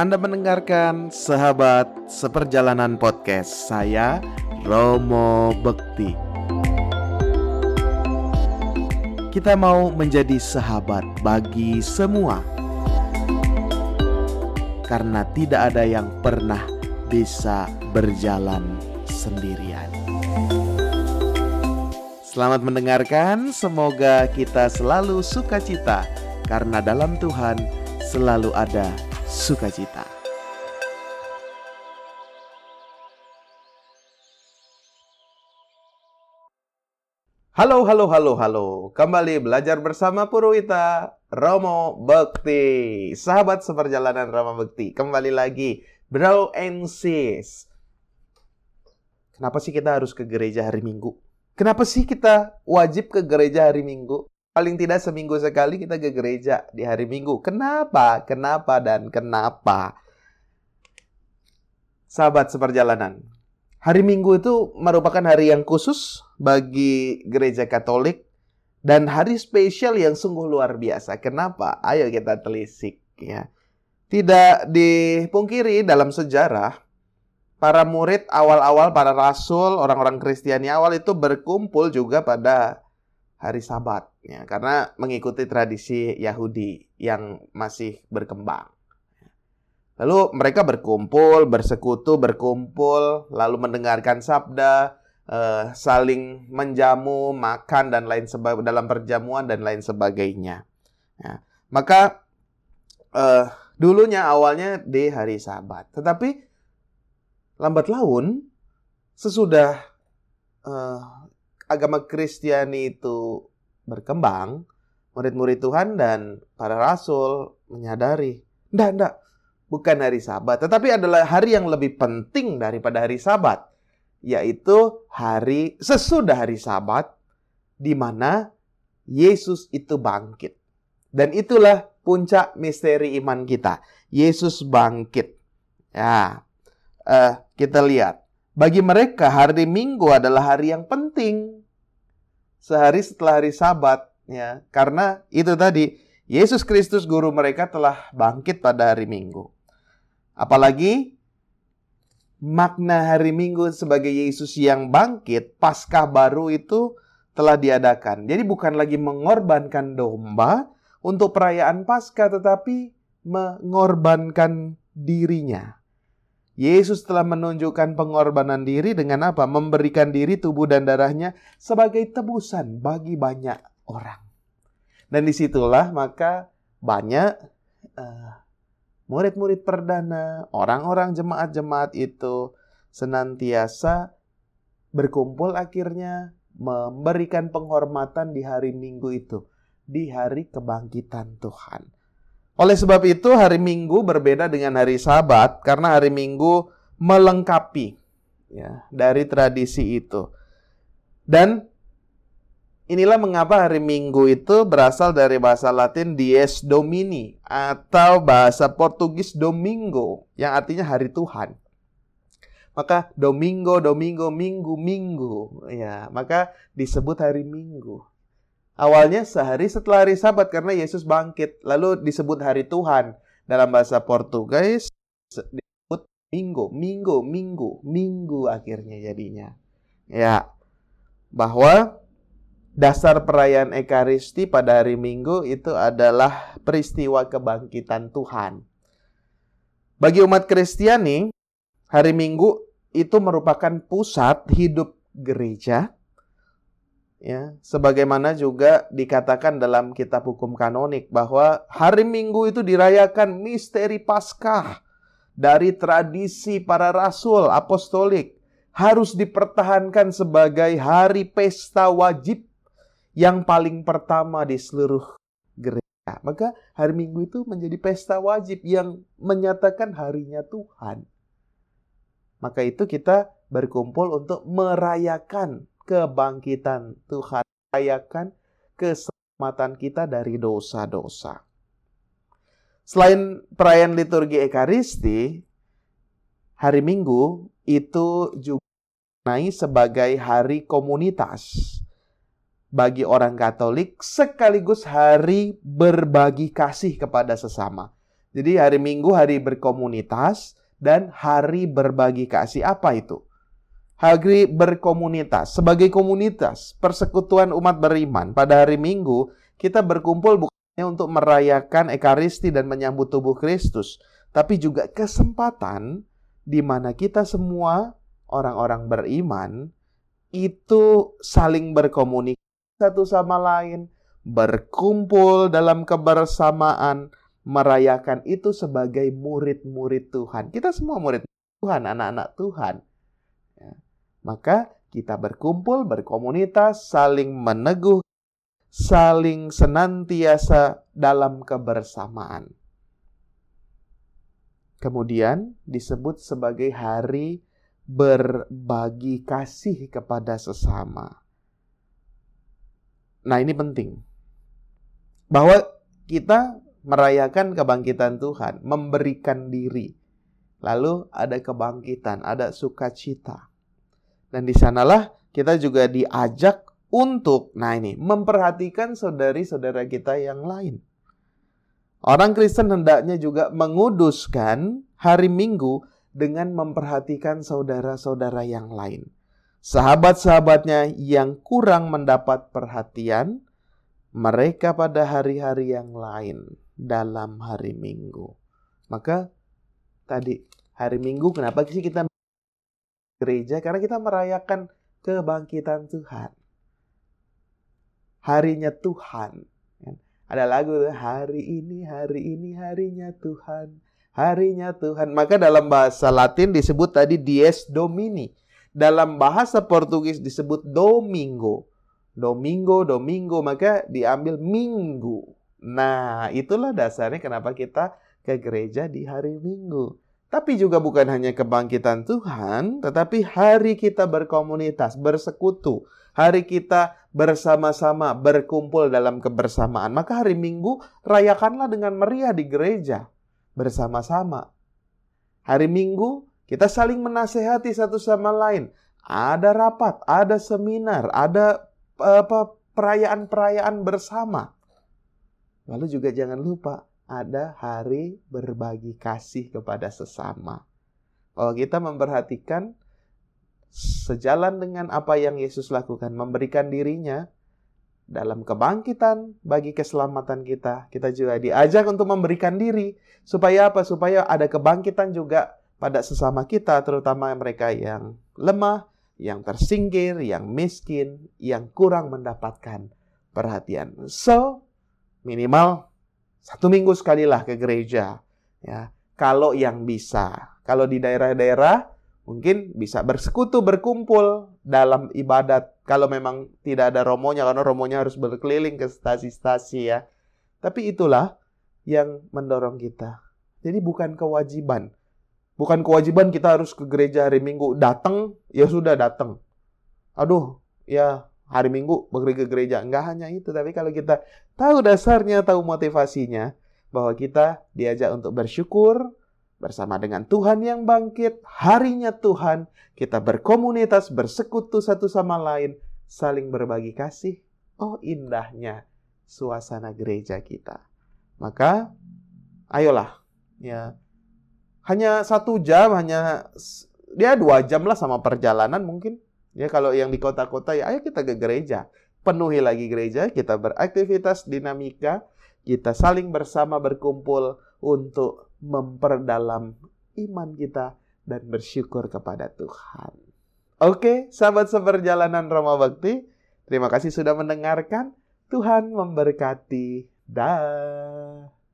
Anda mendengarkan Sahabat Seperjalanan Podcast saya Romo Bekti. Kita mau menjadi sahabat bagi semua. Karena tidak ada yang pernah bisa berjalan sendirian. Selamat mendengarkan, semoga kita selalu sukacita karena dalam Tuhan selalu ada sukacita. Halo, halo, halo, halo. Kembali belajar bersama Purwita Romo Bekti. Sahabat seperjalanan Romo Bekti. Kembali lagi. Bro and sis. Kenapa sih kita harus ke gereja hari Minggu? Kenapa sih kita wajib ke gereja hari Minggu? Paling tidak seminggu sekali kita ke gereja di hari Minggu. Kenapa? Kenapa dan kenapa? Sahabat seperjalanan. Hari Minggu itu merupakan hari yang khusus bagi gereja Katolik dan hari spesial yang sungguh luar biasa. Kenapa? Ayo kita telisik ya. Tidak dipungkiri dalam sejarah para murid awal-awal para rasul, orang-orang Kristiani awal itu berkumpul juga pada hari Sabat ya karena mengikuti tradisi Yahudi yang masih berkembang. Lalu mereka berkumpul, bersekutu, berkumpul, lalu mendengarkan sabda, uh, saling menjamu, makan dan lain sebagainya dalam perjamuan dan lain sebagainya. Ya. Maka uh, dulunya awalnya di hari Sabat, tetapi lambat laun sesudah uh, agama Kristiani itu berkembang, murid-murid Tuhan dan para rasul menyadari, enggak, enggak, bukan hari sabat, tetapi adalah hari yang lebih penting daripada hari sabat, yaitu hari sesudah hari sabat, di mana Yesus itu bangkit. Dan itulah puncak misteri iman kita. Yesus bangkit. Ya, uh, kita lihat. Bagi mereka hari Minggu adalah hari yang penting sehari setelah hari Sabat ya. Karena itu tadi Yesus Kristus guru mereka telah bangkit pada hari Minggu. Apalagi makna hari Minggu sebagai Yesus yang bangkit, Paskah baru itu telah diadakan. Jadi bukan lagi mengorbankan domba untuk perayaan Paskah tetapi mengorbankan dirinya. Yesus telah menunjukkan pengorbanan diri dengan apa? Memberikan diri tubuh dan darahnya sebagai tebusan bagi banyak orang. Dan di situlah maka banyak uh, murid-murid perdana, orang-orang jemaat-jemaat itu senantiasa berkumpul akhirnya memberikan penghormatan di hari Minggu itu, di hari kebangkitan Tuhan. Oleh sebab itu hari Minggu berbeda dengan hari Sabat karena hari Minggu melengkapi ya dari tradisi itu. Dan inilah mengapa hari Minggu itu berasal dari bahasa Latin dies domini atau bahasa Portugis domingo yang artinya hari Tuhan. Maka domingo, domingo, minggu, minggu ya, maka disebut hari Minggu. Awalnya sehari setelah hari Sabat karena Yesus bangkit, lalu disebut hari Tuhan. Dalam bahasa Portugis disebut minggu, minggu, minggu, minggu akhirnya jadinya. Ya. Bahwa dasar perayaan Ekaristi pada hari Minggu itu adalah peristiwa kebangkitan Tuhan. Bagi umat Kristiani, hari Minggu itu merupakan pusat hidup gereja ya sebagaimana juga dikatakan dalam kitab hukum kanonik bahwa hari Minggu itu dirayakan misteri Paskah dari tradisi para rasul apostolik harus dipertahankan sebagai hari pesta wajib yang paling pertama di seluruh gereja. Maka hari Minggu itu menjadi pesta wajib yang menyatakan harinya Tuhan. Maka itu kita berkumpul untuk merayakan kebangkitan Tuhan, rayakan keselamatan kita dari dosa-dosa. Selain perayaan liturgi Ekaristi, hari Minggu itu juga naik sebagai hari komunitas bagi orang Katolik sekaligus hari berbagi kasih kepada sesama. Jadi hari Minggu hari berkomunitas dan hari berbagi kasih. Apa itu? Hari berkomunitas. Sebagai komunitas, persekutuan umat beriman, pada hari Minggu kita berkumpul bukannya untuk merayakan Ekaristi dan menyambut tubuh Kristus, tapi juga kesempatan di mana kita semua orang-orang beriman itu saling berkomunikasi satu sama lain, berkumpul dalam kebersamaan, merayakan itu sebagai murid-murid Tuhan. Kita semua murid Tuhan, anak-anak Tuhan. Maka kita berkumpul, berkomunitas, saling meneguh, saling senantiasa dalam kebersamaan. Kemudian disebut sebagai hari berbagi kasih kepada sesama. Nah, ini penting. Bahwa kita merayakan kebangkitan Tuhan, memberikan diri. Lalu ada kebangkitan, ada sukacita. Dan di sanalah kita juga diajak untuk, nah ini, memperhatikan saudari-saudara kita yang lain. Orang Kristen hendaknya juga menguduskan hari Minggu dengan memperhatikan saudara-saudara yang lain. Sahabat-sahabatnya yang kurang mendapat perhatian, mereka pada hari-hari yang lain dalam hari Minggu. Maka tadi hari Minggu kenapa sih kita gereja? Karena kita merayakan kebangkitan Tuhan. Harinya Tuhan. Ada lagu hari ini, hari ini harinya Tuhan. Harinya Tuhan. Maka dalam bahasa Latin disebut tadi dies domini. Dalam bahasa Portugis disebut domingo. Domingo, domingo, maka diambil minggu. Nah, itulah dasarnya kenapa kita ke gereja di hari Minggu. Tapi juga bukan hanya kebangkitan Tuhan, tetapi hari kita berkomunitas, bersekutu. Hari kita bersama-sama berkumpul dalam kebersamaan. Maka hari Minggu rayakanlah dengan meriah di gereja bersama-sama. Hari Minggu kita saling menasehati satu sama lain. Ada rapat, ada seminar, ada perayaan-perayaan bersama. Lalu juga jangan lupa ada hari berbagi kasih kepada sesama. Kalau kita memperhatikan sejalan dengan apa yang Yesus lakukan, memberikan dirinya dalam kebangkitan bagi keselamatan kita, kita juga diajak untuk memberikan diri supaya apa? Supaya ada kebangkitan juga pada sesama kita, terutama mereka yang lemah, yang tersingkir, yang miskin, yang kurang mendapatkan perhatian. So, minimal satu minggu sekali lah ke gereja. Ya, kalau yang bisa. Kalau di daerah-daerah mungkin bisa bersekutu, berkumpul dalam ibadat. Kalau memang tidak ada romonya, karena romonya harus berkeliling ke stasi-stasi ya. Tapi itulah yang mendorong kita. Jadi bukan kewajiban. Bukan kewajiban kita harus ke gereja hari Minggu. Datang, ya sudah datang. Aduh, ya hari Minggu pergi ke gereja. Enggak hanya itu, tapi kalau kita tahu dasarnya, tahu motivasinya, bahwa kita diajak untuk bersyukur bersama dengan Tuhan yang bangkit, harinya Tuhan, kita berkomunitas, bersekutu satu sama lain, saling berbagi kasih. Oh indahnya suasana gereja kita. Maka, ayolah, ya hanya satu jam, hanya dia dua jam lah sama perjalanan mungkin Ya kalau yang di kota-kota ya ayo kita ke gereja. Penuhi lagi gereja, kita beraktivitas dinamika, kita saling bersama berkumpul untuk memperdalam iman kita dan bersyukur kepada Tuhan. Oke, sahabat seperjalanan Roma Bakti, terima kasih sudah mendengarkan. Tuhan memberkati. Dah.